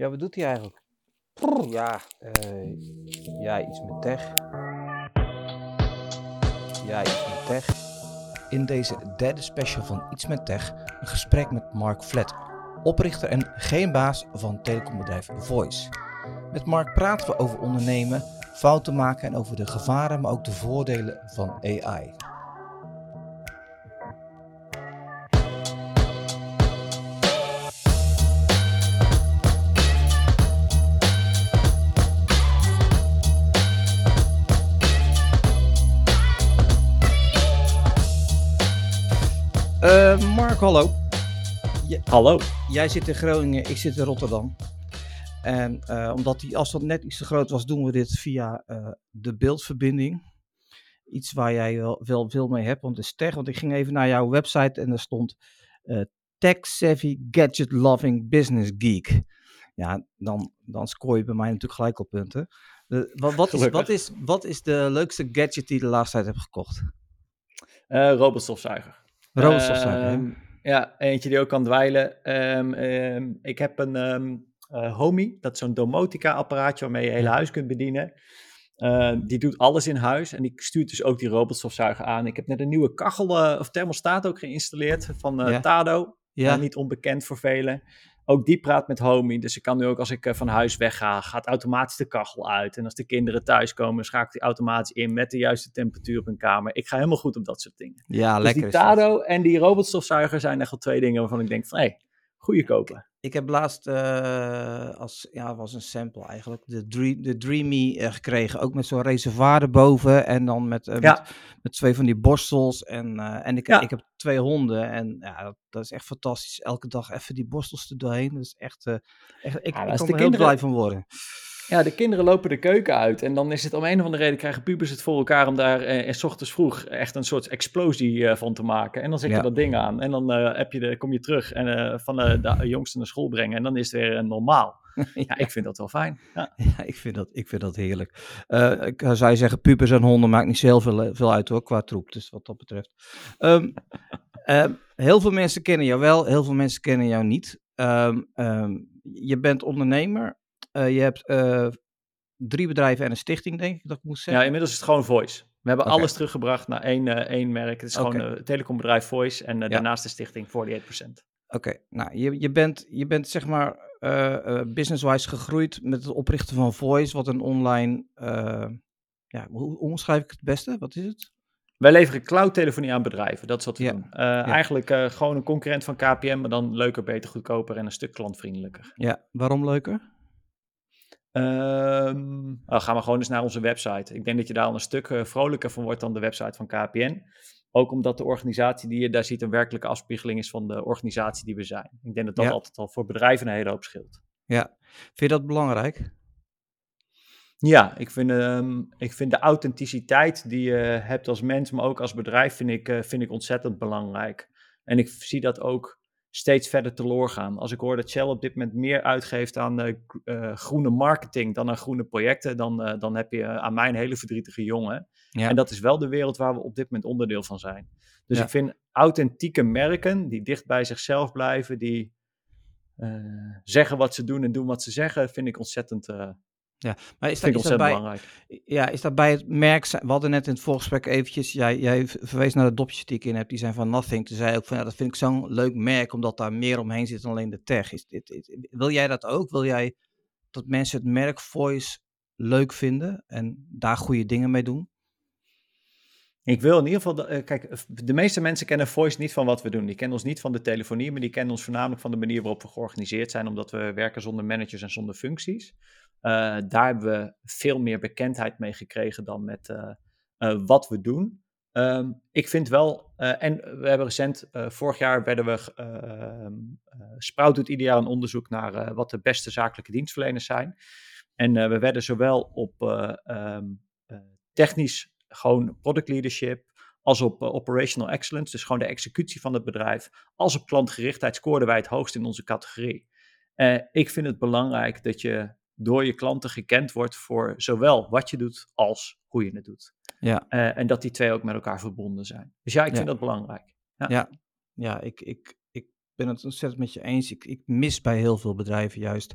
Ja, wat doet hij eigenlijk? Ja, eh, ja, iets met tech. Ja, iets met tech. In deze derde special van Iets met Tech een gesprek met Mark Flat, oprichter en geen baas van telecombedrijf Voice. Met Mark praten we over ondernemen, fouten maken en over de gevaren, maar ook de voordelen van AI. Hallo. Je- Hallo. jij zit in Groningen, ik zit in Rotterdam. En eh, omdat die afstand net iets te groot was, doen we dit via eh, de beeldverbinding. Iets waar jij wel, wel veel mee hebt, want het is tech. Want ik ging even naar jouw website en daar stond eh, Tech Savvy Gadget Loving Business Geek. Ja, dan, dan scoor je bij mij natuurlijk gelijk op punten. De, wat, wat, is, wat, is, wat is de leukste gadget die je de laatste tijd hebt gekocht? Robotstofzuiger. Robotstofzuiger? Ehm, Ja, eentje die ook kan dweilen. Ehm, ehm, ik heb een ehm eh, Homey, dat is zo'n domotica-apparaatje waarmee je hele huis kunt bedienen. Die doet alles in huis en die stuurt dus ook die robotstofzuiger aan. Ik heb net een nieuwe kachel eh, of thermostaat ook geïnstalleerd van eh, Ja. Tado. Ja, niet onbekend voor velen. Ook die praat met Homey. Dus ik kan nu ook als ik eh, van huis wegga, gaat automatisch de kachel uit. En als de kinderen thuiskomen, schakelt die automatisch in met de juiste temperatuur op hun kamer. Ik ga helemaal goed op dat soort dingen. ja Dus lekker. die. Tado en die robotstofzuiger zijn echt wel twee dingen waarvan ik denk van, hé, hey, goede kopen. Ik heb laatst eh, als, ja, was een sample eigenlijk, de, Dream, de Dreamy eh, gekregen. Ook met zo'n reservoir erboven en dan met, eh, Ja. met, met twee van die borstels. En, en ik, Ja. ik heb twee honden en ja, dat, dat is echt fantastisch. Elke dag even die borstels er doorheen. Dat is echt, echt ik, Ja, ik kan heel blij van worden. Ja, de kinderen lopen de keuken uit en dan is het om een of andere reden krijgen pubers het voor elkaar om daar eh, s ochtends vroeg echt een soort explosie eh, van te maken. En dan zet je Ja. dat ding aan en dan eh, heb je de, kom je terug en van de jongste naar school brengen en dan is het weer normaal. Ja, ik vind dat wel fijn. Ja. Ja, ik vind dat, ik vind dat heerlijk. Eh, ik zou je zeggen, pubers en honden maakt niet zo heel veel, veel uit hoor, qua troep. Dus wat dat betreft. Ehm, ehm, heel veel mensen kennen jou wel, heel veel mensen kennen jou niet. Ehm, je bent ondernemer. Eh, je hebt eh, drie bedrijven en een stichting, denk ik dat ik moet ja, zeggen. inmiddels is het gewoon Voice. We hebben alles teruggebracht naar één, eh, één merk. Het is gewoon een telecombedrijf Voice en Ja. daarnaast de stichting 48%. Oké, nou, je, je, bent, je bent zeg maar business-wise gegroeid met het oprichten van Voice, wat een online, ja, hoe, omschrijf ik het beste? Wat is het? Wij leveren cloud-telefonie aan bedrijven. Dat is wat we Ja. doen. Eigenlijk gewoon een concurrent van KPN, maar dan leuker, beter, goedkoper en een stuk klantvriendelijker. Ja, waarom leuker? Ehm nou, gaan we gewoon eens naar onze website. Ik denk dat je daar al een stuk eh, vrolijker van wordt dan de website van KPN. Ook omdat de organisatie die je daar ziet een werkelijke afspiegeling is van de organisatie die we zijn. Ik denk dat dat Ja. altijd al voor bedrijven een hele hoop scheelt. Ja, vind je dat belangrijk? Ja, ik vind, ehm, ik vind de authenticiteit die je hebt als mens, maar ook als bedrijf, vind ik, eh, vind ik ontzettend belangrijk. En ik zie dat ook steeds verder teloor gaan. Als ik hoor dat Shell op dit moment meer uitgeeft aan eh, eh, groene marketing dan aan groene projecten, dan, eh, dan heb je aan mij een hele verdrietige jongen. Ja. En dat is wel de wereld waar we op dit moment onderdeel van zijn. Dus Ja. ik vind authentieke merken die dicht bij zichzelf blijven, die zeggen wat ze doen en doen wat ze zeggen, vind ik ontzettend, eh, Maar is dat, is dat ontzettend bij, belangrijk. ja, is dat bij het merk, we hadden net in het voorgesprek eventjes, jij, jij verwees naar de dopjes die ik in heb, die zijn van Nothing. Toen zei ook van, ja, dat vind ik zo'n leuk merk, omdat daar meer omheen zit dan alleen de tech. Is dit, is- wil jij dat ook? Wil jij dat mensen het merk Voice leuk vinden en daar goede dingen mee doen? Ik wil in ieder geval, dat- eh, kijk, de meeste mensen kennen Voice niet van wat we doen. Die kennen ons niet van de telefonie, maar die kennen ons voornamelijk van de manier waarop we georganiseerd zijn, omdat we werken zonder managers en zonder functies. Eh, daar hebben we veel meer bekendheid mee gekregen dan met eh, wat we doen. Ehm, ik vind wel, en we hebben recent, vorig jaar werden we, eh, ehm, eh, Sprout doet ieder jaar een onderzoek naar wat de beste zakelijke dienstverleners zijn. En we werden zowel op eh, ehm, eh, technisch gewoon product leadership, als op eh, operational excellence, dus gewoon de executie van het bedrijf, als op klantgerichtheid scoorden wij het hoogst in onze categorie. Eh, ik vind het belangrijk dat je door je klanten gekend wordt voor zowel wat je doet als hoe je het doet. Ja. Eh, en dat die twee ook met elkaar verbonden zijn. Dus ja, ik Ja. vind dat belangrijk. Ja, ja ik, ik, ik ben het ontzettend met je eens. Ik, ik mis bij heel veel bedrijven juist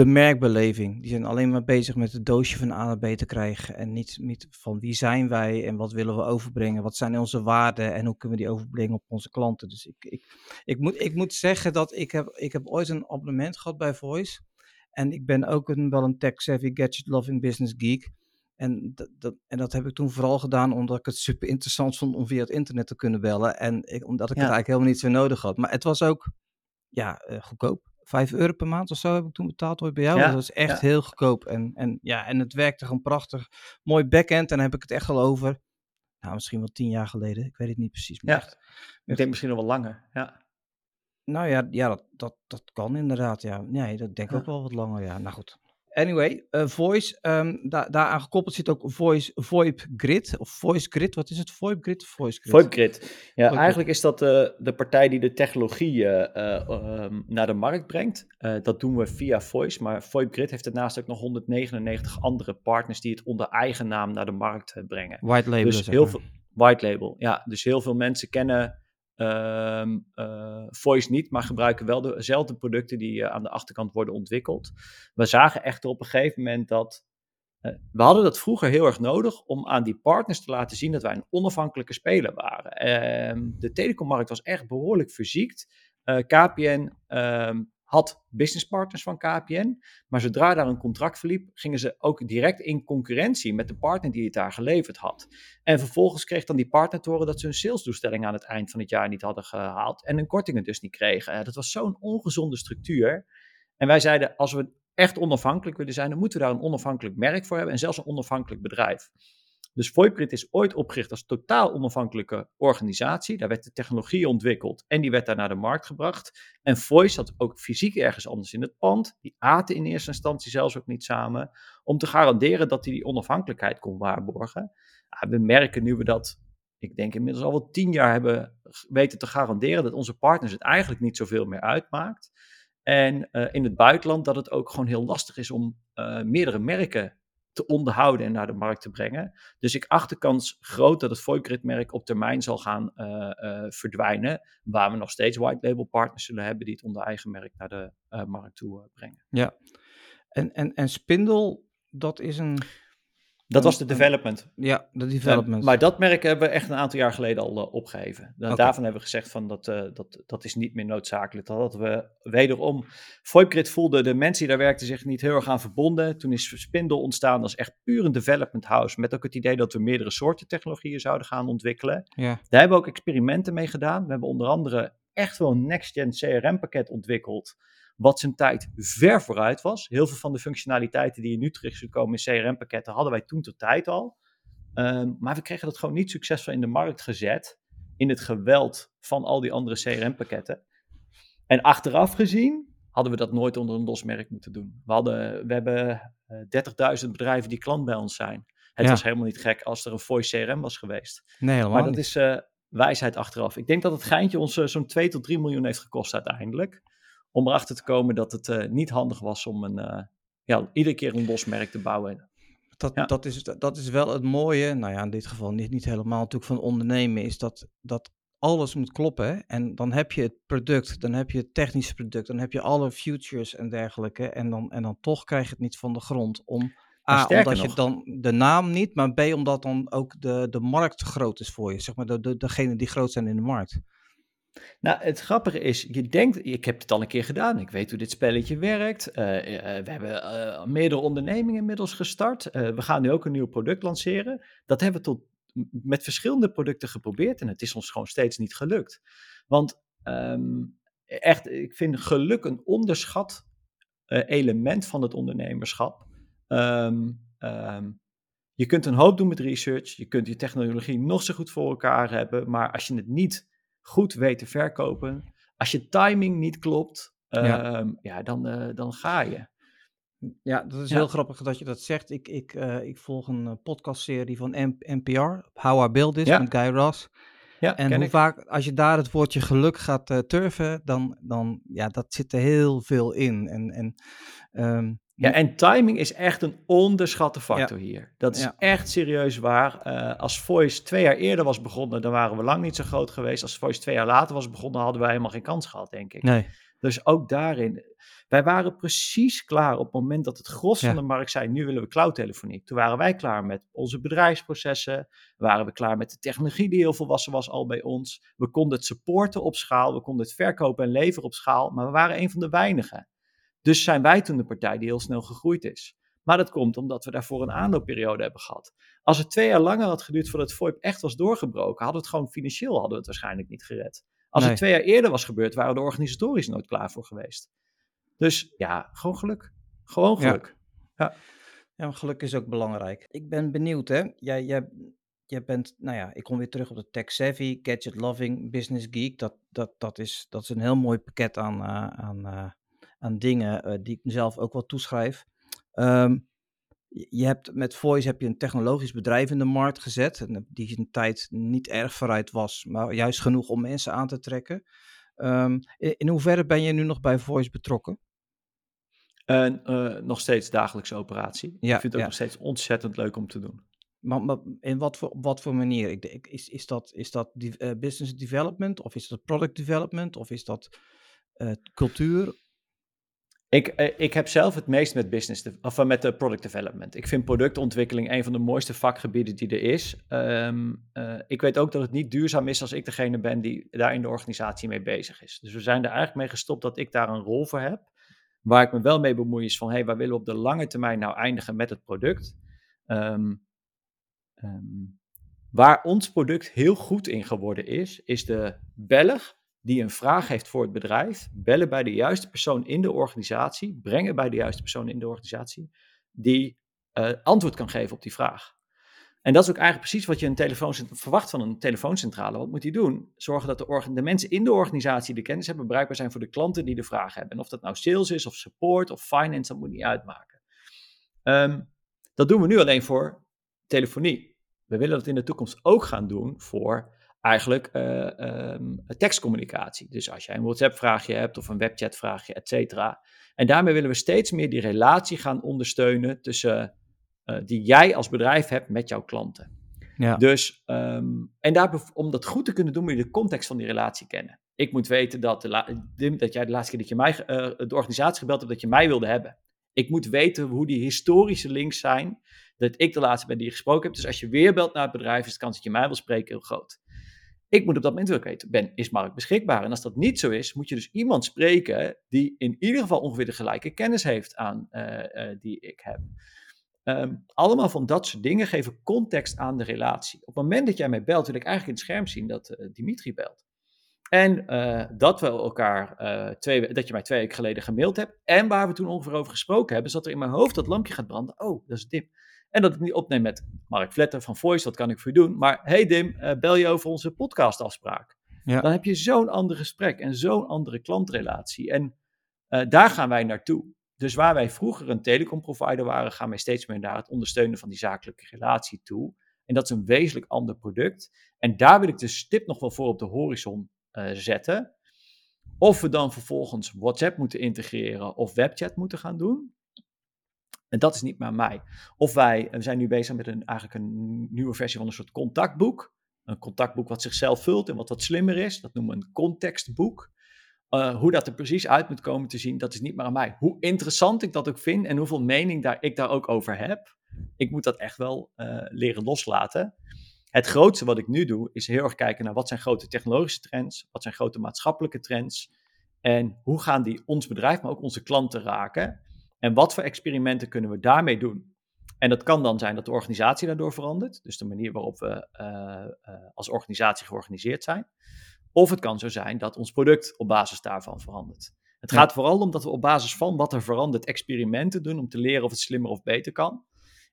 de merkbeleving. Die zijn alleen maar bezig met het doosje van A naar B te krijgen. En niet, niet van wie zijn wij en wat willen we overbrengen. Wat zijn onze waarden en hoe kunnen we die overbrengen op onze klanten. Dus ik, ik, ik, moet, ik moet zeggen dat ik heb, ik heb ooit een abonnement gehad bij Voice. En ik ben ook een, wel een tech-savvy, gadget-loving business geek. En dat, dat, en dat heb ik toen vooral gedaan omdat ik het super interessant vond om via het internet te kunnen bellen. En ik, omdat ik Ja. het eigenlijk helemaal niet zo nodig had. Maar het was ook ja, eh, goedkoop. 5 euro per maand of zo heb ik toen betaald ooit bij jou. Ja, Dat was echt ja. heel goedkoop. En, en, ja, en het werkte gewoon prachtig. Mooi backend. En dan heb ik het echt al over. Nou, misschien wel tien jaar geleden. Ik weet het niet precies. Maar Ja. echt, Ik denk misschien nog wel langer. Ja. nou ja, ja dat, dat, dat kan inderdaad. Ja. Nee, dat denk ik ook wel wat langer. Ja, nou goed. Anyway, eh, voice, ehm daar daaraan gekoppeld zit ook voice, VoIP Grid. Of Voice Grid, wat is het? VoIP Grid Voice Grid? VoIP-grid. Ja, VoIP eigenlijk is dat de, de partij die de technologie eh, eh, ehm, naar de markt brengt. Eh, dat doen we via Voice, maar VoIP-grid heeft daarnaast ook nog 199 andere partners die het onder eigen naam naar de markt eh, brengen. White label. Dus heel veel white label. Ja, dus heel veel mensen kennen ehm, eh, Voice niet, maar gebruiken wel dezelfde producten die eh, aan de achterkant worden ontwikkeld. We zagen echter op een gegeven moment dat eh, we hadden dat vroeger heel erg nodig om aan die partners te laten zien dat wij een onafhankelijke speler waren. Ehm, de telecommarkt was echt behoorlijk verziekt. KPN ehm, had businesspartners van KPN, maar zodra daar een contract verliep, gingen ze ook direct in concurrentie met de partner die het daar geleverd had. En vervolgens kreeg dan die partner te horen dat ze hun salesdoelstelling aan het eind van het jaar niet hadden gehaald en hun kortingen dus niet kregen. Eh, dat was zo'n ongezonde structuur. En wij zeiden, als we echt onafhankelijk willen zijn, dan moeten we daar een onafhankelijk merk voor hebben en zelfs een onafhankelijk bedrijf. Dus VoIPgrid is ooit opgericht als totaal onafhankelijke organisatie. Daar werd de technologie ontwikkeld en die werd daar naar de markt gebracht. En Voice zat ook fysiek ergens anders in het pand. Die aten in eerste instantie zelfs ook niet samen. Om te garanderen dat hij die onafhankelijkheid kon waarborgen. We merken nu we dat, ik denk inmiddels al wel tien jaar hebben weten te garanderen. Dat onze partners het eigenlijk niet zoveel meer uitmaakt. En eh, in het buitenland dat het ook gewoon heel lastig is om eh, meerdere merken te onderhouden en naar de markt te brengen. Dus ik acht de kans groot dat het VoIP-merk op termijn zal gaan eh, eh, verdwijnen. Waar we nog steeds white label partners zullen hebben die het onder eigen merk naar de eh, markt toe brengen. Ja. En, en, en Spindle, dat is een... Dat was de development. Ja, de development. Eh, maar dat merk hebben we echt een aantal jaar geleden al eh, opgegeven. Nou, Oké. Daarvan hebben we gezegd van dat, eh, dat, dat is niet meer noodzakelijk. Dat hadden we wederom. VoIPgrid voelde de mensen die daar werkten zich niet heel erg aan verbonden. Toen is Spindle ontstaan als echt puur een development house. Met ook het idee dat we meerdere soorten technologieën zouden gaan ontwikkelen. ja. Daar hebben we ook experimenten mee gedaan. We hebben onder andere echt wel een next-gen CRM-pakket ontwikkeld. Wat zijn tijd ver vooruit was. Heel veel van de functionaliteiten die je nu terug ziet komen in CRM-pakketten hadden wij toen ter tijd al. Ehm, maar we kregen dat gewoon niet succesvol in de markt gezet. In het geweld van al die andere CRM-pakketten. En achteraf gezien hadden we dat nooit onder een los merk moeten doen. We, hadden, we hebben eh 30.000 bedrijven die klant bij ons zijn. Het Ja. was helemaal niet gek als er een voice CRM was geweest. Nee, helemaal Maar dat niet. is eh, wijsheid achteraf. Ik denk dat het geintje ons eh, zo'n 2 tot 3 miljoen heeft gekost uiteindelijk. Om erachter te komen dat het eh, niet handig was om een, eh, ja, iedere keer een los merk te bouwen. Dat, Ja. dat, is, dat is wel het mooie, nou ja, in dit geval niet, niet helemaal natuurlijk van ondernemen, is dat, dat alles moet kloppen. hè. En dan heb je het product, dan heb je het technische product, dan heb je alle futures en dergelijke. En dan, en dan toch krijg je het niet van de grond. Om, A, omdat je dan de naam niet, maar B, omdat dan ook de, de markt groot is voor je. Zeg maar, de, de, degene die groot zijn in de markt. Nou, het grappige is, je denkt, ik heb het al een keer gedaan, ik weet hoe dit spelletje werkt. Eh, eh, we hebben eh, meerdere ondernemingen inmiddels gestart. We gaan nu ook een nieuw product lanceren. Dat hebben we tot, met verschillende producten geprobeerd en het is ons gewoon steeds niet gelukt. Want ehm, echt, ik vind geluk een onderschat element van het ondernemerschap. Ehm, ehm, je kunt een hoop doen met research, je kunt je technologie nog zo goed voor elkaar hebben, maar als je het niet goed weet te verkopen, als je timing niet klopt, Ja. ehm, ja. dan, eh, dan ga je. Ja, dat is Ja. heel grappig dat je dat zegt. Ik, ik, eh, ik volg een eh, podcastserie van M- NPR, How I Build This, Ja. met Guy Ras. Ja, En hoe ik. vaak, als je daar het woordje geluk gaat turven, dan, dan, ja, dat zit er heel veel in. En, en ehm, Ja, en timing is echt een onderschatte factor hier. Dat is Ja. echt serieus waar. Eh, als Voice twee jaar eerder was begonnen, dan waren we lang niet zo groot geweest. Als Voice twee jaar later was begonnen, hadden wij helemaal geen kans gehad, denk ik. nee. Dus ook daarin, wij waren precies klaar op het moment dat het gros Ja. van de markt zei, nu willen we cloudtelefonie. Toen waren wij klaar met onze bedrijfsprocessen, waren we klaar met de technologie die heel volwassen was al bij ons. We konden het supporten op schaal, we konden het verkopen en leveren op schaal, maar we waren een van de weinigen. Dus zijn wij toen de partij die heel snel gegroeid is. Maar dat komt omdat we daarvoor een aanloopperiode hebben gehad. Als het twee jaar langer had geduurd voordat VoIP echt was doorgebroken, hadden we het gewoon financieel hadden we het waarschijnlijk niet gered. Als Nee. het twee jaar eerder was gebeurd, waren we er organisatorisch nooit klaar voor geweest. Dus ja, gewoon geluk. Gewoon Ja. geluk. Ja, maar geluk is ook belangrijk. Ik ben benieuwd, hè. Jij, jij, jij bent, nou ja, ik kom weer terug op de tech savvy, gadget loving, business geek. Dat, dat, dat, is, dat is een heel mooi pakket aan, eh, aan, eh, aan dingen eh, die ik mezelf ook wel toeschrijf. Ehm, je hebt met Voice heb je een technologisch bedrijf in de markt gezet. En die een tijd niet erg vooruit was, maar juist genoeg om mensen aan te trekken. Ehm, in, in hoeverre ben je nu nog bij Voice betrokken? En eh, nog steeds dagelijkse operatie. Ja, ik vind het ook ja. nog steeds ontzettend leuk om te doen. Maar, maar in wat voor, op wat voor manier? Ik, denk, is, is dat, is dat die, eh, business development of is dat product development of is dat eh, cultuur? Ik, eh, ik heb zelf het meest met business, of eh, met de product development. Ik vind productontwikkeling een van de mooiste vakgebieden die er is. Ehm, eh, ik weet ook dat het niet duurzaam is als ik degene ben die daar in de organisatie mee bezig is. Dus we zijn er eigenlijk mee gestopt dat ik daar een rol voor heb. Waar ik me wel mee bemoei is van, hey, waar willen we op de lange termijn nou eindigen met het product? Ehm, ehm, waar ons product heel goed in geworden is, is de Belg die een vraag heeft voor het bedrijf, bellen bij de juiste persoon in de organisatie, brengen bij de juiste persoon in de organisatie, die eh, antwoord kan geven op die vraag. En dat is ook eigenlijk precies wat je een verwacht van een telefooncentrale. Wat moet die doen? Zorgen dat de, de mensen in de organisatie de kennis hebben bereikbaar zijn voor de klanten die de vraag hebben. En of dat nou sales is, of support, of finance, dat moet niet uitmaken. Ehm, dat doen we nu alleen voor telefonie. We willen dat in de toekomst ook gaan doen voor eigenlijk eh, ehm, tekstcommunicatie. Dus als jij een WhatsApp-vraagje hebt of een webchat-vraagje, et cetera. En daarmee willen we steeds meer die relatie gaan ondersteunen tussen eh, die jij als bedrijf hebt met jouw klanten. Ja. Dus, ehm, en daar, om dat goed te kunnen doen, moet je de context van die relatie kennen. Ik moet weten dat, de la- Dim, dat jij de laatste keer dat je mij, eh, de organisatie gebeld hebt, dat je mij wilde hebben. Ik moet weten hoe die historische links zijn, dat ik de laatste ben die je gesproken hebt. Dus als je weer belt naar het bedrijf, is de kans dat je mij wil spreken heel groot. Ik moet op dat moment ook weten, ben, is Mark beschikbaar? En als dat niet zo is, moet je dus iemand spreken die in ieder geval ongeveer de gelijke kennis heeft aan eh, eh, die ik heb. Ehm, allemaal van dat soort dingen geven context aan de relatie. Op het moment dat jij mij belt, wil ik eigenlijk in het scherm zien dat eh, Dimitri belt. En dat we elkaar twee, we- dat je mij twee weken geleden gemaild hebt. En waar we toen ongeveer over gesproken hebben, dat er in mijn hoofd dat lampje gaat branden. Oh, dat is Dim. En dat ik niet opneem met Mark Vletter van Voice, wat kan ik voor je doen? Maar hey Dim, eh, bel je over onze podcastafspraak? Ja. Dan heb je zo'n ander gesprek en zo'n andere klantrelatie. En eh, daar gaan wij naartoe. Dus waar wij vroeger een telecomprovider waren, gaan wij steeds meer naar het ondersteunen van die zakelijke relatie toe. En dat is een wezenlijk ander product. En daar wil ik de stip nog wel voor op de horizon eh, zetten. Of we dan vervolgens WhatsApp moeten integreren of webchat moeten gaan doen. En dat is niet aan mij. Of wij we zijn nu bezig met een, eigenlijk een nieuwe versie van een soort contactboek. Een contactboek wat zichzelf vult en wat wat slimmer is. Dat noemen we een contextboek. Uh, hoe dat er precies uit moet komen te zien, dat is niet meer aan mij. Hoe interessant ik dat ook vind en hoeveel mening daar, ik daar ook over heb, ik moet dat echt wel uh, leren loslaten. Het grootste wat ik nu doe, is heel erg kijken naar wat zijn grote technologische trends, wat zijn grote maatschappelijke trends en hoe gaan die ons bedrijf, maar ook onze klanten raken en wat voor experimenten kunnen we daarmee doen. En dat kan dan zijn dat de organisatie daardoor verandert, dus de manier waarop we uh, als organisatie georganiseerd zijn. Of het kan zo zijn dat ons product op basis daarvan verandert. Het ja. gaat vooral om dat we op basis van wat er verandert experimenten doen om te leren of het slimmer of beter kan.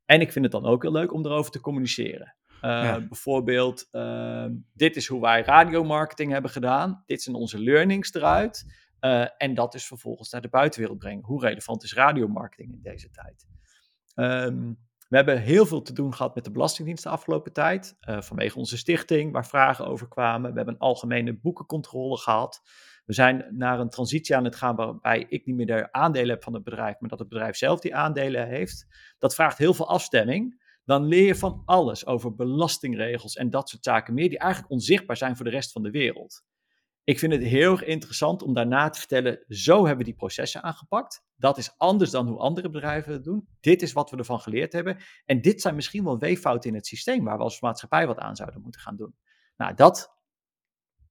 En ik vind het dan ook heel leuk om erover te communiceren. Uh, ja. Bijvoorbeeld, uh, dit is hoe wij radiomarketing hebben gedaan. Dit zijn onze learnings eruit. Uh, en dat is vervolgens naar de buitenwereld brengen. Hoe relevant is radiomarketing in deze tijd? Um, we hebben heel veel te doen gehad met de Belastingdienst de afgelopen tijd. Uh, vanwege onze stichting, waar vragen over kwamen. We hebben een algemene boekencontrole gehad. We zijn naar een transitie aan het gaan waarbij ik niet meer de aandelen heb van het bedrijf, maar dat het bedrijf zelf die aandelen heeft. Dat vraagt heel veel afstemming. Dan leer je van alles over belastingregels en dat soort zaken meer, die eigenlijk onzichtbaar zijn voor de rest van de wereld. Ik vind het heel erg interessant om daarna te vertellen, zo hebben we die processen aangepakt. Dat is anders dan hoe andere bedrijven het doen. Dit is wat we ervan geleerd hebben. En dit zijn misschien wel weeffouten in het systeem waar we als maatschappij wat aan zouden moeten gaan doen. Nou, dat,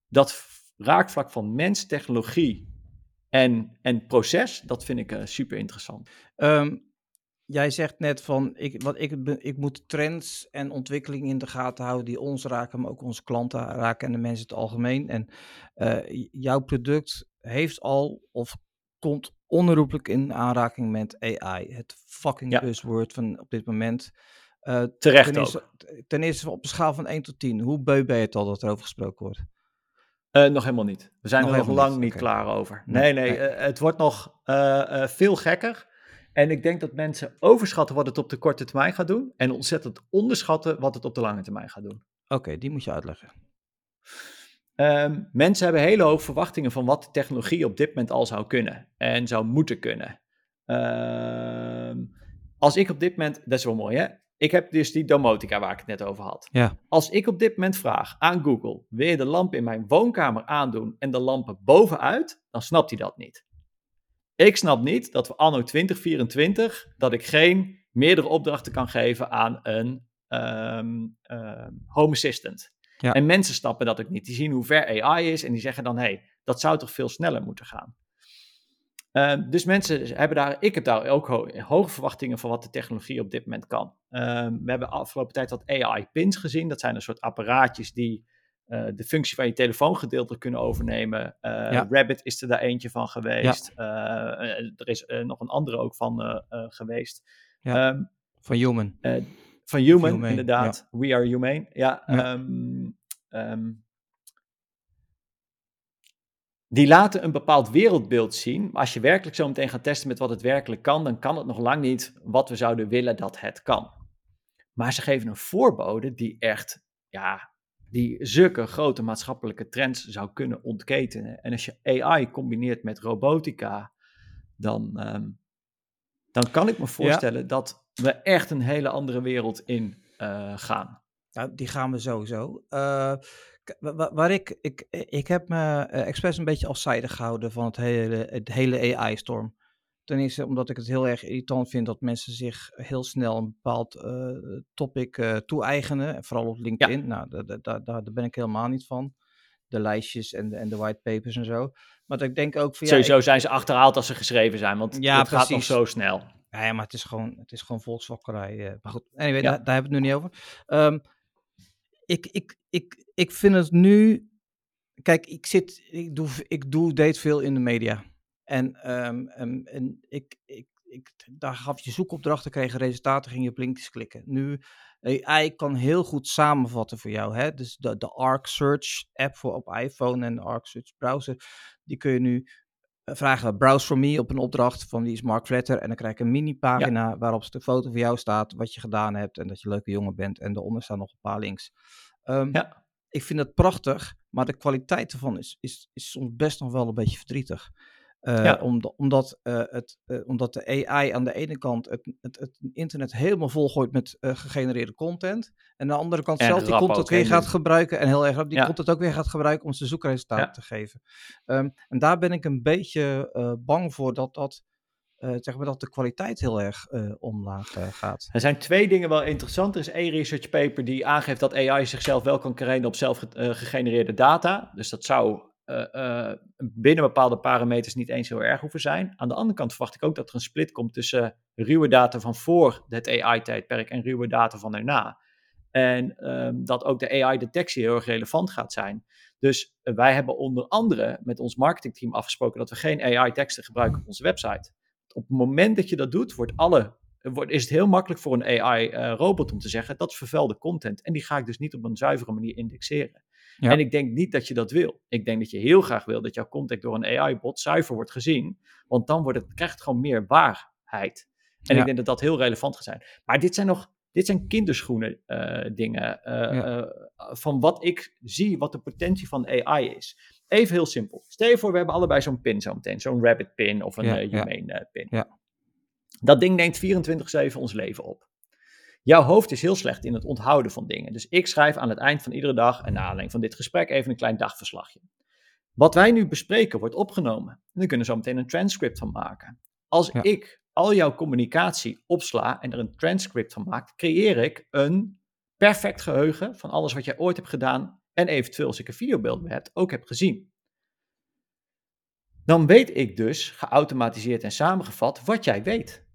dat raakvlak van mens, technologie en, en proces, dat vind ik uh, super interessant. Um, Jij zegt net van, ik, wat ik, ik moet trends en ontwikkelingen in de gaten houden die ons raken, maar ook onze klanten raken en de mensen in het algemeen. En uh, jouw product heeft al of komt onherroepelijk in aanraking met AI. Het fucking ja. buzzword van op dit moment. Uh, Terecht ten eerste, ten eerste op een schaal van 1 tot 10. Hoe beu ben je het al dat er over gesproken wordt? Uh, nog helemaal niet. We zijn nog er nog lang niet, niet klaar over. Nee, nee, nee. het wordt nog veel gekker. En ik denk dat mensen overschatten wat het op de korte termijn gaat doen en ontzettend onderschatten wat het op de lange termijn gaat doen. Oké, die moet je uitleggen. Um, mensen hebben hele hoge verwachtingen van wat de technologie op dit moment al zou kunnen en zou moeten kunnen. Um, als ik op dit moment, dat is wel mooi hè, ik heb dus die domotica waar ik het net over had. Ja. Als ik op dit moment vraag aan Google, wil je de lamp in mijn woonkamer aandoen en de lampen bovenuit, dan snapt hij dat niet. Ik snap niet dat we anno 2024, dat ik geen meerdere opdrachten kan geven aan een um, home assistant. Ja. En mensen snappen dat ook niet. Die zien hoe ver AI is en die zeggen dan, hé, hey, dat zou toch veel sneller moeten gaan. Uh, dus mensen hebben daar, ik heb daar ook ho hoge verwachtingen van wat de technologie op dit moment kan. Uh, we hebben afgelopen tijd wat AI-pins gezien. Dat zijn een soort apparaatjes die uh, de functie van je telefoon gedeeltelijk kunnen overnemen. Uh, Rabbit is er daar eentje van geweest. Ja. Uh, er is nog een andere ook van geweest. Ja. Um, van Human. van Human, inderdaad. We are Humane. Ja. Um, um, die laten een bepaald wereldbeeld zien. Maar als je werkelijk zo meteen gaat testen met wat het werkelijk kan, dan kan het nog lang niet wat we zouden willen dat het kan. Maar ze geven een voorbode die echt, ja, die zulke grote maatschappelijke trends zou kunnen ontketenen. En als je AI combineert met robotica, dan, um, dan kan ik me voorstellen dat we echt een hele andere wereld in uh, gaan. Die gaan we sowieso. Uh, waar ik, ik, ik heb me uh, expres een beetje afzijdig gehouden van het hele, het hele AI-storm. Ten eerste omdat ik het heel erg irritant vind dat mensen zich heel snel een bepaald uh, topic uh, toe-eigenen. Vooral op LinkedIn. Ja. Nou, daar, daar, daar ben ik helemaal niet van. De lijstjes en de, en de whitepapers en zo. Maar ik denk ook van, ja, Sowieso ik... zijn ze achterhaald als ze geschreven zijn, want ja, het gaat nog zo snel. Ja, maar het is gewoon, het is gewoon volksfokkerij. Uh, maar goed, anyway, ja. daar, daar hebben we het nu niet over. Um, ik, ik, ik, ik vind het nu... Kijk, ik zit, ik doe, ik doe, deed veel in de media. En, um, um, en ik, ik, ik, daar gaf je zoekopdrachten, kreeg je resultaten, ging je op linkjes klikken. Nu, AI kan heel goed samenvatten voor jou. Hè? Dus de, de Arc Search app voor op iPhone en de Arc Search browser, die kun je nu eh, vragen, browse for me op een opdracht van wie is Mark Vletter. En dan krijg ik een mini-pagina ja. waarop de foto van jou staat, wat je gedaan hebt en dat je een leuke jongen bent. En daaronder staan nog een paar links. Um, ja. Ik vind het prachtig, maar de kwaliteit ervan is, is, is soms best nog wel een beetje verdrietig. Uh, ja. omdat, uh, het, uh, omdat de AI aan de ene kant het, het, het internet helemaal volgooit met gegenereerde content. En aan de andere kant zelf die content weer gaat gebruiken. En heel erg die ja. content ook weer gaat gebruiken om zijn zoekresultaat ja. te geven. Um, en daar ben ik een beetje bang voor dat dat. zeg maar dat de kwaliteit heel erg omlaag gaat. Er zijn twee dingen wel interessant. Er is één research paper die aangeeft dat AI zichzelf wel kan trainen op zelf gegenereerde data. Dus dat zou binnen bepaalde parameters niet eens heel erg hoeven zijn. Aan de andere kant verwacht ik ook dat er een split komt tussen ruwe data van voor het AI-tijdperk en ruwe data van daarna. En um, dat ook de AI-detectie heel erg relevant gaat zijn. Dus uh, wij hebben onder andere met ons marketingteam afgesproken dat we geen AI-teksten gebruiken op onze website. Op het moment dat je dat doet, wordt alle, wordt, is het heel makkelijk voor een AI-robot om te zeggen dat is vervuilde content. En die ga ik dus niet op een zuivere manier indexeren. Ja. En ik denk niet dat je dat wil. Ik denk dat je heel graag wil dat jouw content door een AI-bot zuiver wordt gezien. Want dan wordt het, krijgt het gewoon meer waarheid. En ja. ik denk dat dat heel relevant gaat zijn. Maar dit zijn nog dit zijn kinderschoenen uh, dingen. Uh, ja. uh, van wat ik zie, wat de potentie van AI is. Even heel simpel. Stel je voor, we hebben allebei zo'n pin zo meteen. Zo'n rabbit pin of een ja, humane pin. Ja. Dat ding neemt 24-7 ons leven op. Jouw hoofd is heel slecht in het onthouden van dingen. Dus ik schrijf aan het eind van iedere dag, en na aanleiding van dit gesprek, even een klein dagverslagje. Wat wij nu bespreken wordt opgenomen. En dan kunnen we zo meteen een transcript van maken. Als Ja. ik al jouw communicatie opsla en er een transcript van maak, creëer ik een perfect geheugen van alles wat jij ooit hebt gedaan en eventueel als ik een videobeeld bij heb, ook heb gezien. Dan weet ik dus, geautomatiseerd en samengevat, wat jij weet.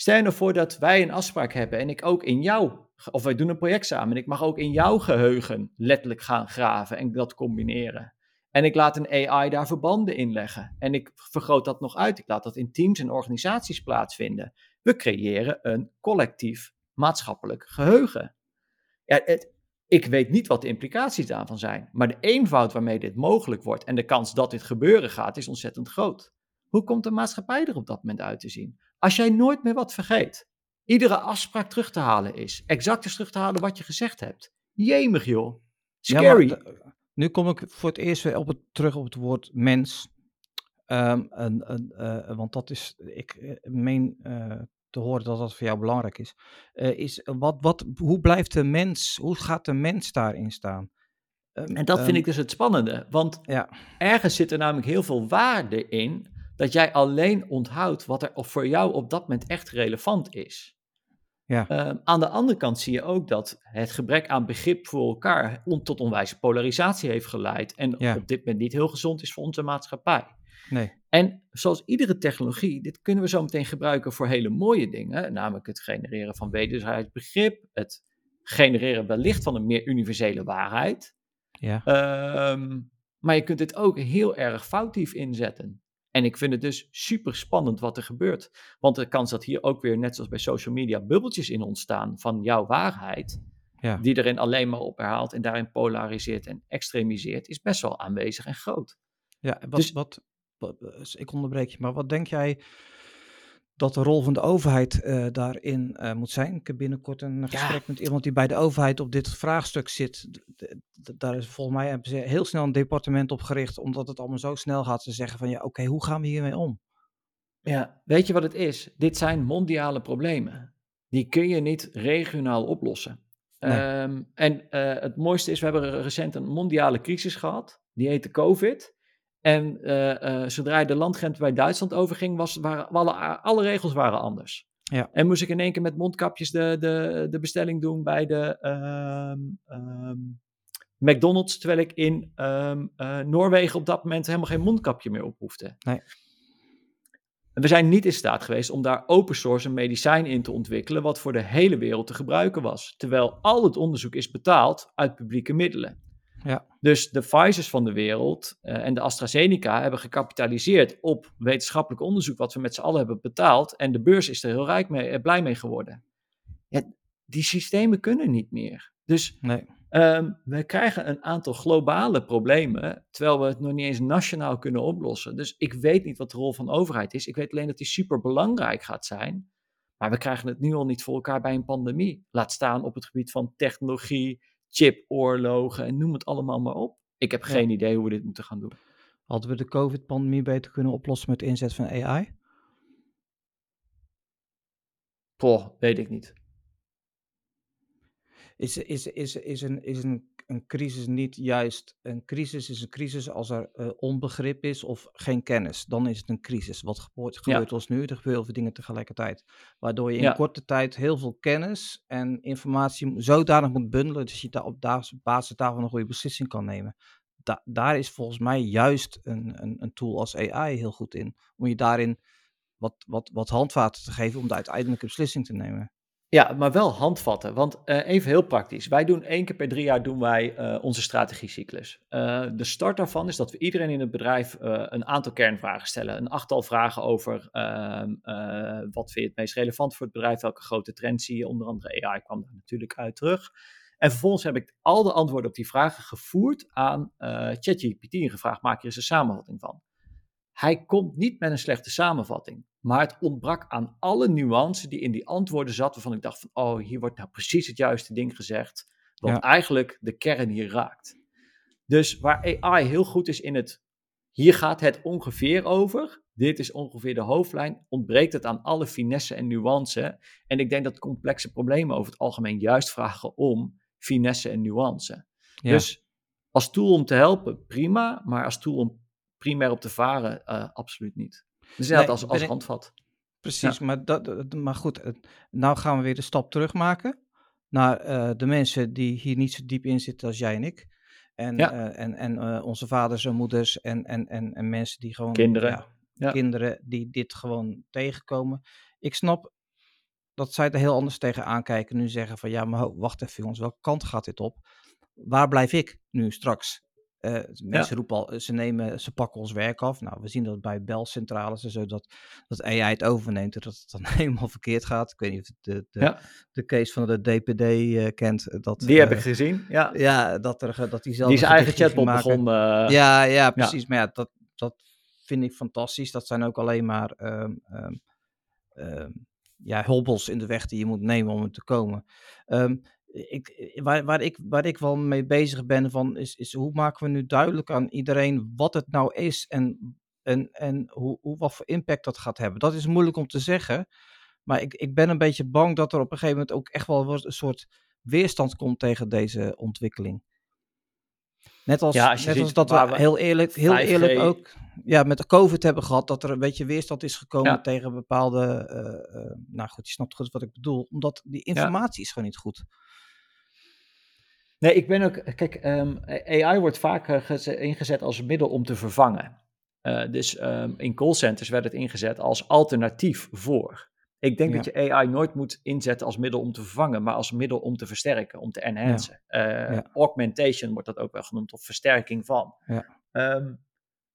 Stel je nou voor dat wij een afspraak hebben en ik ook in jou, of wij doen een project samen en ik mag ook in jouw geheugen letterlijk gaan graven en dat combineren. En ik laat een AI daar verbanden in leggen. En ik vergroot dat nog uit. Ik laat dat in teams en organisaties plaatsvinden. We creëren een collectief maatschappelijk geheugen. Ja, het, ik weet niet wat de implicaties daarvan zijn. Maar de eenvoud waarmee dit mogelijk wordt en de kans dat dit gebeuren gaat, is ontzettend groot. Hoe komt de maatschappij er op dat moment uit te zien? Als jij nooit meer wat vergeet, iedere afspraak terug te halen is, exact is terug te halen wat je gezegd hebt. Jemig joh. Ja, maar Scary. nu kom ik voor het eerst weer op het, terug op het woord mens. Ehm, en, en, eh, want dat is, ik eh, meen eh, te horen dat dat voor jou belangrijk is. Is wat, wat, hoe blijft de mens, hoe gaat de mens daarin staan? Ehm, En dat vind ehm, ik dus het spannende. Want Ja, ergens zit er namelijk heel veel waarde in dat jij alleen onthoudt wat er voor jou op dat moment echt relevant is. ja, Ehm, aan de andere kant zie je ook dat het gebrek aan begrip voor elkaar on- tot onwijze polarisatie heeft geleid. En Ja. op dit moment niet heel gezond is voor onze maatschappij. nee, En zoals iedere technologie, dit kunnen we zo meteen gebruiken voor hele mooie dingen. Namelijk het genereren van wederzijds begrip, het genereren wellicht van een meer universele waarheid. ja, Ehm, maar je kunt dit ook heel erg foutief inzetten. En ik vind het dus super spannend wat er gebeurt. Want de kans dat hier ook weer, net zoals bij social media, bubbeltjes in ontstaan van jouw waarheid, ja. die erin alleen maar op herhaalt en daarin polariseert en extremiseert, is best wel aanwezig en groot. Ja, wat, Dus- wat, wat, eh, ik onderbreek je, maar wat denk jij dat de rol van de overheid eh, daarin eh, moet zijn? Ik heb binnenkort een gesprek met iemand die bij de overheid op dit vraagstuk zit. Daar is volgens mij hebben ze heel snel een departement op gericht, omdat het allemaal zo snel gaat. Ze zeggen van ja, oké, hoe gaan we hiermee om? Ja, weet je wat het is? Dit zijn mondiale problemen. Die kun je niet regionaal oplossen. Nee. Ehm, en eh, het mooiste is, we hebben recent een mondiale crisis gehad. Die heette COVID. En eh, eh, zodra je de landgrens bij Duitsland overging, was, waren alle, alle regels waren anders. Ja. En moest ik in één keer met mondkapjes de, de, de bestelling doen bij de ehm, ehm, McDonald's, terwijl ik in ehm, eh, Noorwegen op dat moment helemaal geen mondkapje meer op hoefde. Nee. En we zijn niet in staat geweest om daar open source een medicijn in te ontwikkelen, wat voor de hele wereld te gebruiken was. Terwijl al het onderzoek is betaald uit publieke middelen. Ja. Dus de Pfizer's van de wereld eh, en de AstraZeneca hebben gecapitaliseerd op wetenschappelijk onderzoek, wat we met z'n allen hebben betaald. En de beurs is er heel rijk mee, eh, blij mee geworden. Ja, die systemen kunnen niet meer. Dus Nee, Ehm, we krijgen een aantal globale problemen, terwijl we het nog niet eens nationaal kunnen oplossen. Dus ik weet niet wat de rol van de overheid is. Ik weet alleen dat die super belangrijk gaat zijn. Maar we krijgen het nu al niet voor elkaar bij een pandemie. Laat staan op het gebied van technologie, chipoorlogen en noem het allemaal maar op. Ik heb Ja. geen idee hoe we dit moeten gaan doen. hadden we de COVID-pandemie beter kunnen oplossen met de inzet van AI? Poh, weet ik niet. Is, is, is, is, een, is een, een crisis niet juist een crisis? Is een crisis als er eh, onbegrip is of geen kennis? Dan is het een crisis. Wat gebeurt, gebeurt ons nu? Er gebeuren heel veel dingen tegelijkertijd. Waardoor je in Ja. korte tijd heel veel kennis en informatie zodanig moet bundelen. dat je daar op basis daarvan een goede beslissing kan nemen. Da- daar is volgens mij juist een, een, een tool als AI heel goed in. Om je daarin wat, wat, wat handvaten te geven om de uiteindelijke beslissing te nemen. Ja, maar wel handvatten. Want eh, even heel praktisch. Wij doen één keer per drie jaar doen wij eh, onze strategiecyclus. Eh, de start daarvan is dat we iedereen in het bedrijf een aantal kernvragen stellen. Een achttal vragen over ehm, eh, wat vind je het meest relevant voor het bedrijf? Welke grote trends zie je? Onder andere AI kwam daar natuurlijk uit terug. En vervolgens heb ik al de antwoorden op die vragen gevoerd aan ChatGPT en gevraagd, maak er eens een samenvatting van. Hij komt niet met een slechte samenvatting, maar het ontbrak aan alle nuance die in die antwoorden zat, waarvan ik dacht van, oh, hier wordt nou precies het juiste ding gezegd, wat Ja. eigenlijk de kern hier raakt. Dus waar AI heel goed is in het, hier gaat het ongeveer over, dit is ongeveer de hoofdlijn, ontbreekt het aan alle finesse en nuance. En ik denk dat complexe problemen over het algemeen juist vragen om finesse en nuance. Ja. Dus als tool om te helpen, prima. Maar als tool om primair op te varen, uh, absoluut niet. Dus inderdaad als, als handvat. Precies, maar, dat, maar goed, nou gaan we weer de stap terug maken naar uh, de mensen die hier niet zo diep in zitten als jij en ik. En, uh, en, en uh, onze vaders en moeders en, en, en, en mensen die gewoon. Kinderen. Ja, ja. Kinderen die dit gewoon tegenkomen. Ik snap dat zij er heel anders tegen aankijken. Nu zeggen van ja, maar wacht even jongens, welke kant gaat dit op? Waar blijf ik nu straks? Uh, mensen roepen al, ze, nemen, ze pakken ons werk af. Nou, we zien dat bij belcentrales en zo, dat, dat AI het overneemt en dat het dan helemaal verkeerd gaat. Ik weet niet of de, de, ja. de case van de DPD uh, eh, kent. Dat, die uh, heb ik gezien, ja. Ja, dat, er, dat die zelf... Die zijn eigen chatbot begon. ja, ja, precies. Maar ja, dat, dat vind ik fantastisch. Dat zijn ook alleen maar um, um, um, ja, hobbels in de weg die je moet nemen om er te komen. Um, ik, waar, waar, ik, waar ik wel mee bezig ben, van is, is hoe maken we nu duidelijk aan iedereen wat het nou is en, en, en hoe, hoe, wat voor impact dat gaat hebben. Dat is moeilijk om te zeggen, maar ik, ik ben een beetje bang dat er op een gegeven moment ook echt wel een soort weerstand komt tegen deze ontwikkeling. Net als, ja, net als dat we, heel eerlijk, heel eerlijk ook ja, met de COVID hebben gehad, dat er een beetje weerstand is gekomen tegen bepaalde. Uh, uh, nou goed, je snapt goed wat ik bedoel, omdat die informatie ja. is gewoon niet goed. Nee, ik ben ook. Kijk, um, AI wordt vaak ingezet als middel om te vervangen. Uh, dus um, in callcenters werd het ingezet als alternatief voor. Ik denk ja. dat je AI nooit moet inzetten als middel om te vervangen, maar als middel om te versterken, om te enhancen. Ja. Uh, ja. Augmentation wordt dat ook wel genoemd, of versterking van. Um,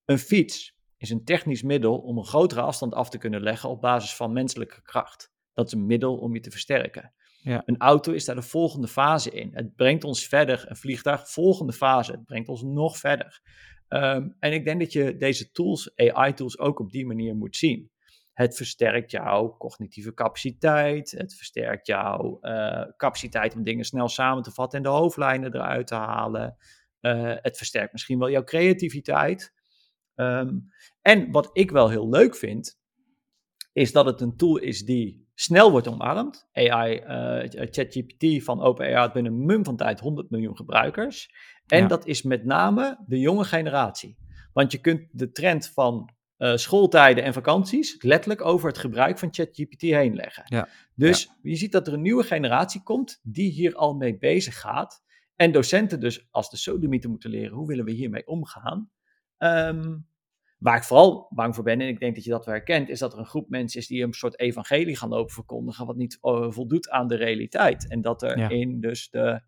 een fiets is een technisch middel om een grotere afstand af te kunnen leggen op basis van menselijke kracht. Dat is een middel om je te versterken. Ja. Een auto is daar de volgende fase in. Het brengt ons verder. Een vliegtuig, volgende fase. Het brengt ons nog verder. Um, en ik denk dat je deze tools, AI-tools, ook op die manier moet zien. Het versterkt jouw cognitieve capaciteit. Het versterkt jouw uh, capaciteit om dingen snel samen te vatten en de hoofdlijnen eruit te halen. Uh, het versterkt misschien wel jouw creativiteit. Um, en wat ik wel heel leuk vind, is dat het een tool is die snel wordt omarmd. AI, uh, ChatGPT van OpenAI had binnen een mum van tijd 100 miljoen gebruikers. En ja. dat is met name de jonge generatie. Want je kunt de trend van uh, schooltijden en vakanties letterlijk over het gebruik van ChatGPT heen leggen. Ja. Dus ja. je ziet dat er een nieuwe generatie komt die hier al mee bezig gaat. En docenten dus als de sodomieten moeten leren, hoe willen we hiermee omgaan? Um, Waar ik vooral bang voor ben, en ik denk dat je dat wel herkent, is dat er een groep mensen is die een soort evangelie gaan lopen verkondigen, wat niet uh, voldoet aan de realiteit. En dat er ja. in dus de,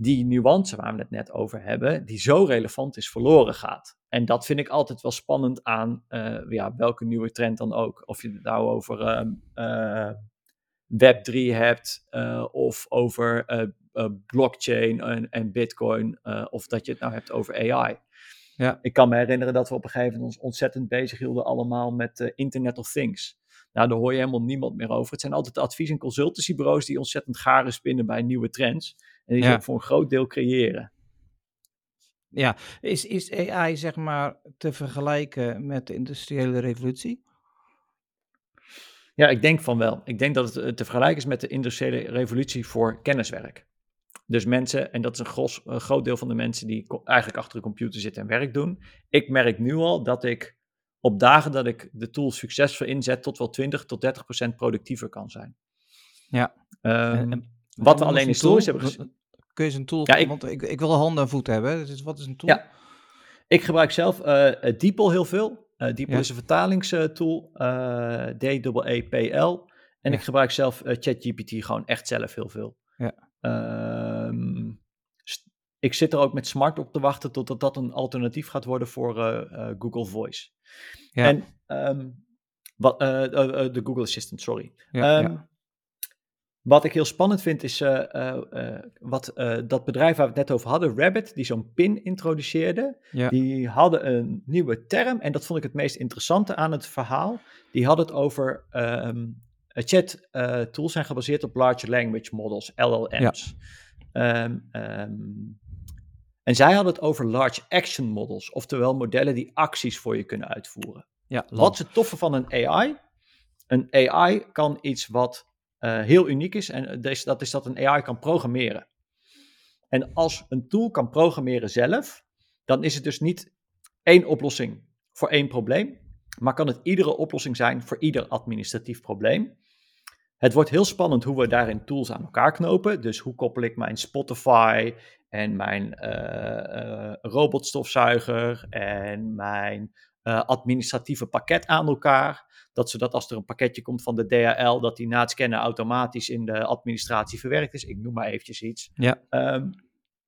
die nuance waar we het net over hebben, die zo relevant is, verloren gaat. En dat vind ik altijd wel spannend aan uh, ja, welke nieuwe trend dan ook. Of je het nou over uh, Web3 hebt, of over blockchain en, en Bitcoin, of dat je het nou hebt over AI. Ja. Ik kan me herinneren dat we op een gegeven moment ons ontzettend bezig hielden allemaal met Internet of Things. Nou, daar hoor je helemaal niemand meer over. Het zijn altijd de advies- en consultancybureaus die ontzettend garen spinnen bij nieuwe trends. En die ja. ook voor een groot deel creëren. Ja, is, is AI zeg maar te vergelijken met de industriële revolutie? Ja, ik denk van wel. Ik denk dat het te vergelijken is met de industriële revolutie voor kenniswerk. Dus mensen, en dat is een, gros, een groot deel van de mensen die eigenlijk achter de computer zitten en werk doen. Ik merk nu al dat ik op dagen dat ik de tool succesvol inzet, tot wel 20 tot 30 procent productiever kan zijn. Ja. Um, en, en, wat we alleen historisch hebben gezien. Kun je eens een tool, ja, ik, want ik, ik wil handen en voeten hebben. Dus wat is een tool? Ja. Ik gebruik zelf uh, DeepL heel veel. Uh, DeepL ja. is een vertalingstool, uh, D-E-E-P-L. En ja. ik gebruik zelf ChatGPT gewoon echt zelf heel veel. Ja. Uh, ik zit er ook met Smart op te wachten totdat dat een alternatief gaat worden voor Google Voice. Ja. En um, wat, de Google Assistant, sorry. Ja, um, ja. Wat ik heel spannend vind is wat dat bedrijf waar we het net over hadden, Rabbit, die zo'n pin introduceerde. Die hadden een nieuwe term en dat vond ik het meest interessante aan het verhaal. Die hadden het over um, chat tools zijn gebaseerd op large language models, LLM's. Ja. Um, um, en zij hadden het over large action models, oftewel modellen die acties voor je kunnen uitvoeren. Ja, wat is het toffe van een AI? Een AI kan iets wat uh, heel uniek is, en dat is dat een AI kan programmeren. En als een tool kan programmeren zelf, dan is het dus niet één oplossing voor één probleem, maar kan het iedere oplossing zijn voor ieder administratief probleem. Het wordt heel spannend hoe we daarin tools aan elkaar knopen. Dus hoe koppel ik mijn Spotify en mijn uh, robotstofzuiger en mijn uh, administratieve pakket aan elkaar. Dat zodat als er een pakketje komt van de DHL, dat die na het scannen automatisch in de administratie verwerkt is. Ik noem maar eventjes iets. Ja. Um,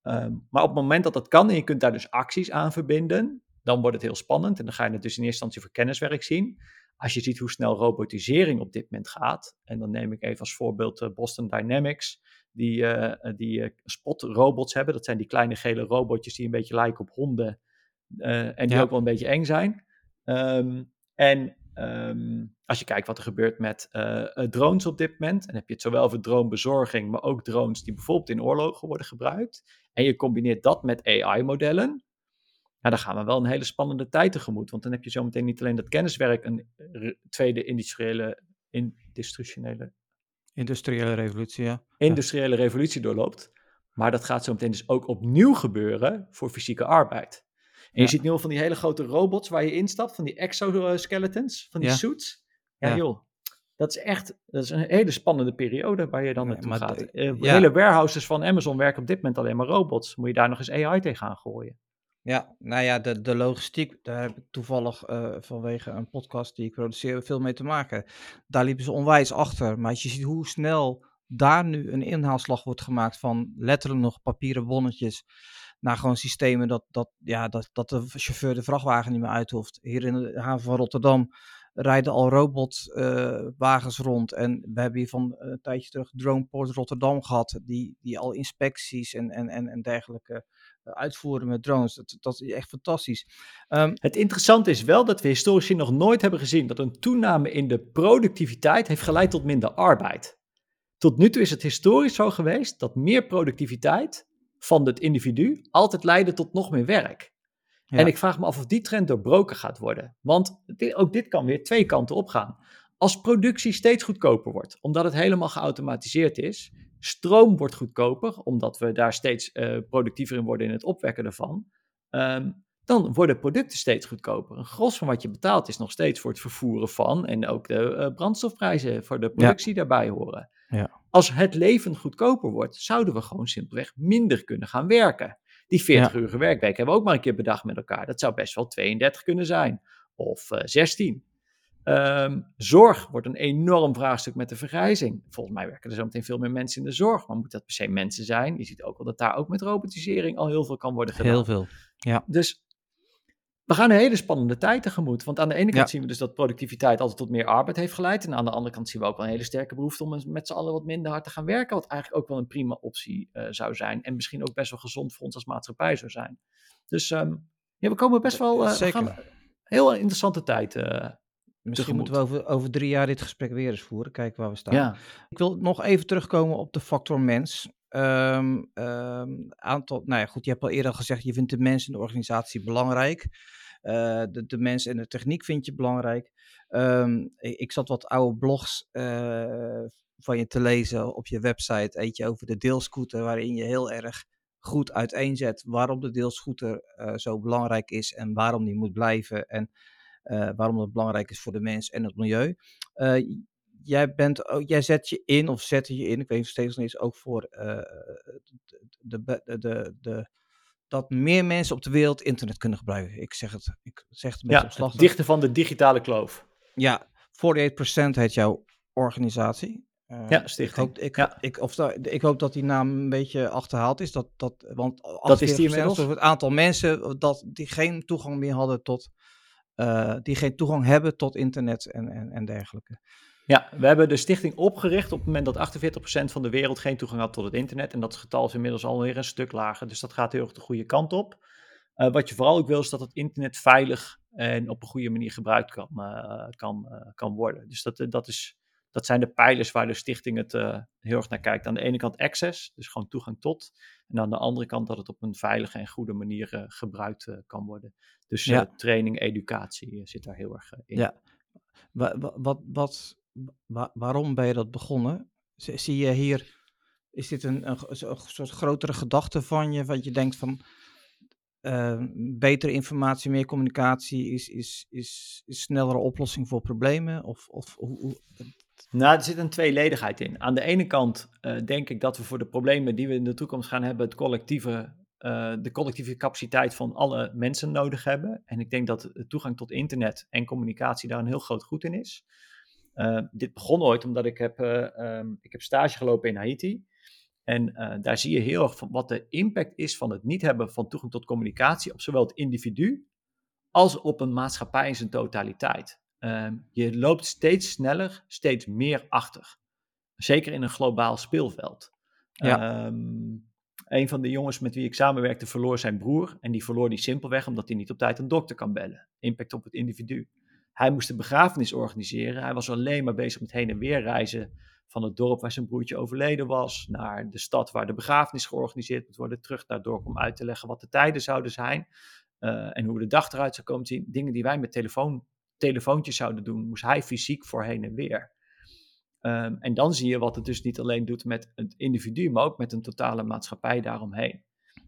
um, maar op het moment dat dat kan en je kunt daar dus acties aan verbinden, dan wordt het heel spannend. En dan ga je het dus in eerste instantie voor kenniswerk zien. Als je ziet hoe snel robotisering op dit moment gaat, en dan neem ik even als voorbeeld uh, Boston Dynamics, die, uh, die uh, spotrobots hebben. Dat zijn die kleine gele robotjes die een beetje lijken op honden en die ook wel een beetje eng zijn. Um, en um, als je kijkt wat er gebeurt met drones op dit moment, en heb je het zowel voor dronebezorging, maar ook drones die bijvoorbeeld in oorlogen worden gebruikt, en je combineert dat met AI-modellen, ja, dan gaan we wel een hele spannende tijd tegemoet. Want dan heb je zometeen niet alleen dat kenniswerk een tweede industriële, industriële, industriële revolutie, ja. Industriële revolutie doorloopt. Maar dat gaat zo meteen dus ook opnieuw gebeuren voor fysieke arbeid. En je ziet nu al van die hele grote robots waar je instapt, van die exoskeletons, van die suits. Ja, joh. Dat is echt dat is een hele spannende periode waar je dan naartoe maar gaat. de- Eh. Hele warehouses van Amazon werken op dit moment alleen maar robots. Moet je daar nog eens AI tegenaan gooien? Ja, nou ja, de, de logistiek, daar heb ik toevallig eh, vanwege een podcast die ik produceer veel mee te maken. Daar liepen ze onwijs achter. Maar als je ziet hoe snel daar nu een inhaalslag wordt gemaakt van letterlijk nog papieren bonnetjes naar gewoon systemen dat, dat, ja, dat, dat de chauffeur de vrachtwagen niet meer uit hoeft. Hier in de haven van Rotterdam rijden al robotwagens rond. En we hebben hier van eh, een tijdje terug Droneport Rotterdam gehad, die, die al inspecties en, en, en, en dergelijke eh, uitvoeren met drones. Dat, dat is echt fantastisch. Ehm, Het interessante is wel dat we historisch nog nooit hebben gezien dat een toename in de productiviteit heeft geleid tot minder arbeid. Tot nu toe is het historisch zo geweest dat meer productiviteit van het individu altijd leidde tot nog meer werk. Ja. En ik vraag me af of die trend doorbroken gaat worden. Want dit- ook dit kan weer twee kanten opgaan. Als productie steeds goedkoper wordt, omdat het helemaal geautomatiseerd is, stroom wordt goedkoper, omdat we daar steeds eh, productiever in worden in het opwekken ervan, ehm, dan worden producten steeds goedkoper. Een gros van wat je betaalt is nog steeds voor het vervoeren van en ook de eh, brandstofprijzen voor de productie daarbij horen. Ja. Als het leven goedkoper wordt, zouden we gewoon simpelweg minder kunnen gaan werken. Die 40 uur werkweek hebben we ook maar een keer bedacht met elkaar. Dat zou best wel 32 kunnen zijn. Of eh 16. Ehm, zorg wordt een enorm vraagstuk met de vergrijzing. Volgens mij werken er zo meteen veel meer mensen in de zorg. Maar moet dat per se mensen zijn? Je ziet ook wel dat daar ook met robotisering al heel veel kan worden gedaan. heel veel. Dus we gaan een hele spannende tijd tegemoet. Want aan de ene kant Ja. zien we dus dat productiviteit altijd tot meer arbeid heeft geleid. En aan de andere kant zien we ook wel een hele sterke behoefte om met z'n allen wat minder hard te gaan werken. Wat eigenlijk ook wel een prima optie eh, zou zijn. En misschien ook best wel gezond voor ons als maatschappij zou zijn. Dus ehm, ja, we komen best wel. eh, we Zeker. gaan heel interessante tijd. eh, Misschien tegemoet. moeten we over, over drie jaar dit gesprek weer eens voeren. Kijken waar we staan. ja. Ik wil nog even terugkomen op de factor mens. Ehm, ehm, aantal, nou ja, goed, je hebt al eerder gezegd, je vindt de mens in de organisatie belangrijk. Eh, de, de mens en de techniek vind je belangrijk. Ehm, ik, zat wat oude blogs eh, van je te lezen op je website. Eentje over de deelscooter, waarin je heel erg goed uiteenzet waarom de deelscooter eh, zo belangrijk is en waarom die moet blijven. En waarom dat belangrijk is voor de mens en het milieu. Jij, bent, jij zet je in, of zette je in, ik weet nog steeds nog eens, ook voor de, de, de, de- dat meer mensen op de wereld internet kunnen gebruiken. Ik zeg het, ik zeg het beetje ja, op slag. het dichten van de digitale kloof. Ja, 48% heet jouw organisatie. Eh, Ja, Ik stichting. hoop, ik, Ja. ik, of ik hoop dat die naam een beetje achterhaald is. Dat, dat, want Dat is die 48% inmiddels. of het aantal mensen dat, die geen toegang meer hadden tot. eh, die geen toegang hebben tot internet en, en, en dergelijke. Ja, we hebben de stichting opgericht op het moment dat 48% van de wereld geen toegang had tot het internet. En dat getal is inmiddels alweer een stuk lager. Dus dat gaat heel erg de goede kant op. Eh, wat je vooral ook wil, is dat het internet veilig en op een goede manier gebruikt kan, eh, kan, eh, kan worden. Dus dat, dat, is, dat zijn de pijlers waar de stichting het heel erg naar kijkt. Aan de ene kant access, dus gewoon toegang tot. En aan de andere kant dat het op een veilige en goede manier gebruikt kan worden. Dus Ja. training, educatie zit daar heel erg in. Ja. Wa- wa- wat, wat, wa- waarom ben je dat begonnen? Zie je hier is dit een, een, soort grotere gedachte van je, wat je denkt van uh, betere informatie, meer communicatie is, is, is, is snellere oplossing voor problemen? Of, of hoe, Nou, er zit een tweeledigheid in. Aan de ene kant uh, denk ik dat we voor de problemen die we in de toekomst gaan hebben, het collectieve, uh, de collectieve capaciteit van alle mensen nodig hebben. En ik denk dat de toegang tot internet en communicatie daar een heel groot goed in is. Uh, dit begon ooit omdat ik heb, um, ik heb stage gelopen in Haiti. En uh, daar zie je heel erg van wat de impact is van het niet hebben van toegang tot communicatie op zowel het individu als op een maatschappij in zijn totaliteit. Um, je loopt steeds sneller, steeds meer achter. Zeker in een globaal speelveld. Ja. Um, een van de jongens met wie ik samenwerkte verloor zijn broer. En die verloor die simpelweg omdat hij niet op tijd een dokter kan bellen. Impact op het individu. Hij moest de begrafenis organiseren. Hij was alleen maar bezig met heen en weer reizen van het dorp waar zijn broertje overleden was, naar de stad waar de begrafenis georganiseerd moet worden, terug naar het dorp om uit te leggen wat de tijden zouden zijn uh, en hoe de dag eruit zou komen zien. Dingen die wij met telefoon, telefoontjes zouden doen, moest hij fysiek voor heen en weer. Um, en dan zie je wat het dus niet alleen doet met het individu, maar ook met een totale maatschappij daaromheen.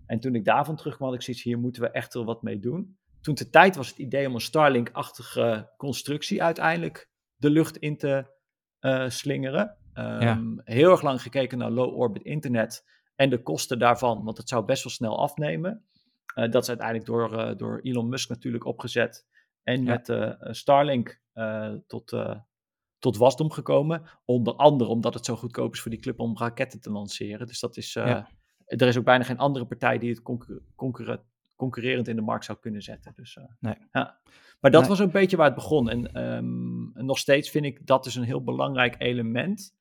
En toen ik daarvan terugkwam, had ik zoiets, hier moeten we echt wel wat mee doen. Toen de tijd was het idee om een Starlink-achtige constructie uiteindelijk de lucht in te uh, slingeren. Um, Heel erg lang gekeken naar low orbit internet en de kosten daarvan, want het zou best wel snel afnemen. Uh, dat is uiteindelijk door, uh, door Elon Musk natuurlijk opgezet en ja. met Starlink tot, tot wasdom gekomen. Onder andere omdat het zo goedkoop is voor die club om raketten te lanceren. Dus dat is, ja. er is ook bijna geen andere partij die het concurre concurre concurrerend in de markt zou kunnen zetten. Dus, nee. ja. Maar dat nee. was een beetje waar het begon. En um, nog steeds vind ik dat is een heel belangrijk element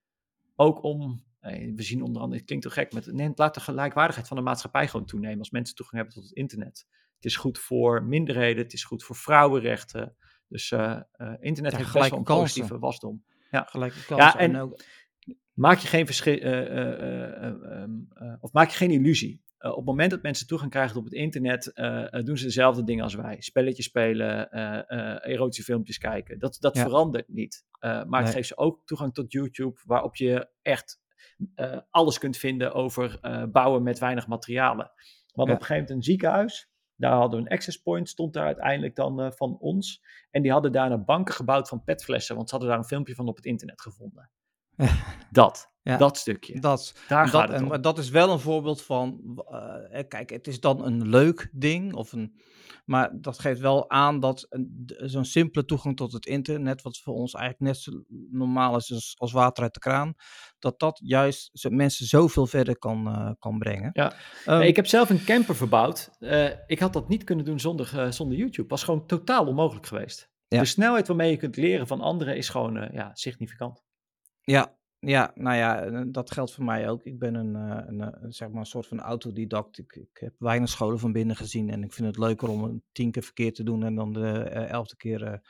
ook om, eh, we zien onder andere, het klinkt toch gek, met, nee, laat de gelijkwaardigheid van de maatschappij gewoon toenemen als mensen toegang hebben tot het internet. Het is goed voor minderheden, het is goed voor vrouwenrechten. Dus uh, uh, internet ja, heeft best wel een positieve wasdom. Ja, gelijke kansen. Ja, en, en ook... maak je geen verschil, um, of maak je geen illusie. Uh, op het moment dat mensen toegang krijgen op het internet, uh, doen ze dezelfde dingen als wij. Spelletjes spelen, uh, erotische filmpjes kijken. Dat, dat ja. verandert niet. maar nee. het geeft ze ook toegang tot YouTube, waarop je echt alles kunt vinden over bouwen met weinig materialen. Want ja. op een gegeven moment een ziekenhuis, daar hadden we een access point, stond daar uiteindelijk dan van ons. En die hadden daar een banken gebouwd van petflessen, want ze hadden daar een filmpje van op het internet gevonden. dat. Ja, dat stukje. Dat, Daar gaat dat, het om. En, dat is wel een voorbeeld van, uh, kijk, het is dan een leuk ding, of een, maar dat geeft wel aan dat zo'n simpele toegang tot het internet, wat voor ons eigenlijk net zo normaal is als, als water uit de kraan, dat dat juist mensen zoveel verder kan, uh, kan brengen. Ja. Um, nee, ik heb zelf een camper verbouwd. Uh, ik had dat niet kunnen doen zonder, zonder YouTube. was gewoon totaal onmogelijk geweest. Ja. De snelheid waarmee je kunt leren van anderen is gewoon ja, significant. Ja, ja, nou ja, dat geldt voor mij ook. Ik ben een, een, een zeg maar een soort van autodidact. Ik, ik, heb weinig scholen van binnen gezien en ik vind het leuker om een tien keer verkeerd te doen en dan de uh, elfde keer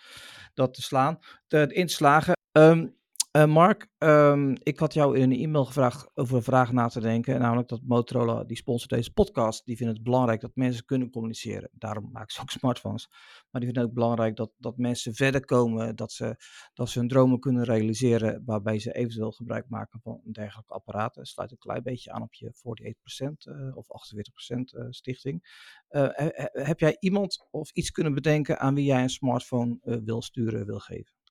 dat te slaan, te, in te slagen. Um, uh, Mark, um, ik had jou in een e-mail gevraagd over een vraag na te denken. Namelijk dat Motorola, die sponsort deze podcast, die vindt het belangrijk dat mensen kunnen communiceren. Daarom maken ze ook smartphones. Maar die vinden ook belangrijk dat, dat mensen verder komen, dat ze, dat ze hun dromen kunnen realiseren, waarbij ze eventueel gebruik maken van een dergelijk apparaat. Dat sluit een klein beetje aan op je 48% uh, of 48% uh, stichting. He, heb jij iemand of iets kunnen bedenken aan wie jij een smartphone wil sturen, wil geven?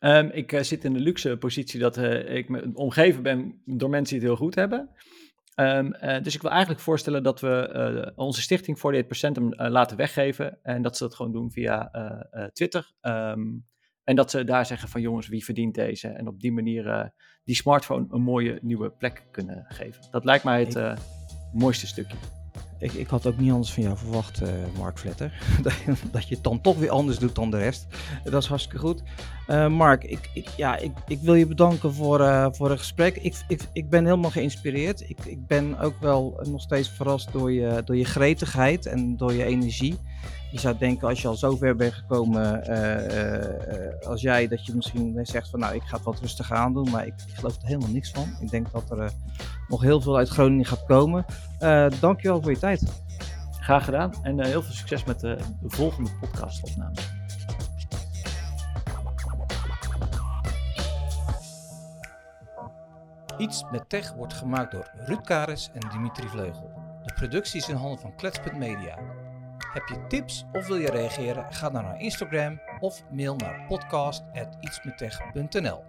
Um, ik uh, zit in de luxe positie dat uh, ik me omgeven ben door mensen die het heel goed hebben. Um, uh, dus ik wil eigenlijk voorstellen dat we onze stichting 48% hem laten weggeven. En dat ze dat gewoon doen via Twitter. Um, en dat ze daar zeggen van jongens, wie verdient deze? En op die manier die smartphone een mooie nieuwe plek kunnen geven. Dat lijkt mij het mooiste stukje. Ik, ik had ook niet anders van jou verwacht, uh, Mark Vletter. dat je het dan toch weer anders doet dan de rest. Dat is hartstikke goed. Uh, Mark, ik, ik, ja, ik, ik wil je bedanken voor, uh, voor het gesprek. Ik, ik, ik ben helemaal geïnspireerd. Ik, ik ben ook wel nog steeds verrast door je, door je gretigheid en door je energie. Je zou denken, als je al zo ver bent gekomen als jij, dat je misschien zegt van nou, ik ga het wat rustig aan doen. Maar ik, ik geloof er helemaal niks van. Ik denk dat er nog heel veel uit Groningen gaat komen. Uh, dankjewel voor je tijd. Graag gedaan en uh, heel veel succes met de, de volgende podcastopname. Iets met Tech wordt gemaakt door Ruud Karis en Dimitri Vleugel. De productie is in handen van Klets.media. Heb je tips of wil je reageren? Ga dan naar Instagram of mail naar podcast.ietsmettech.nl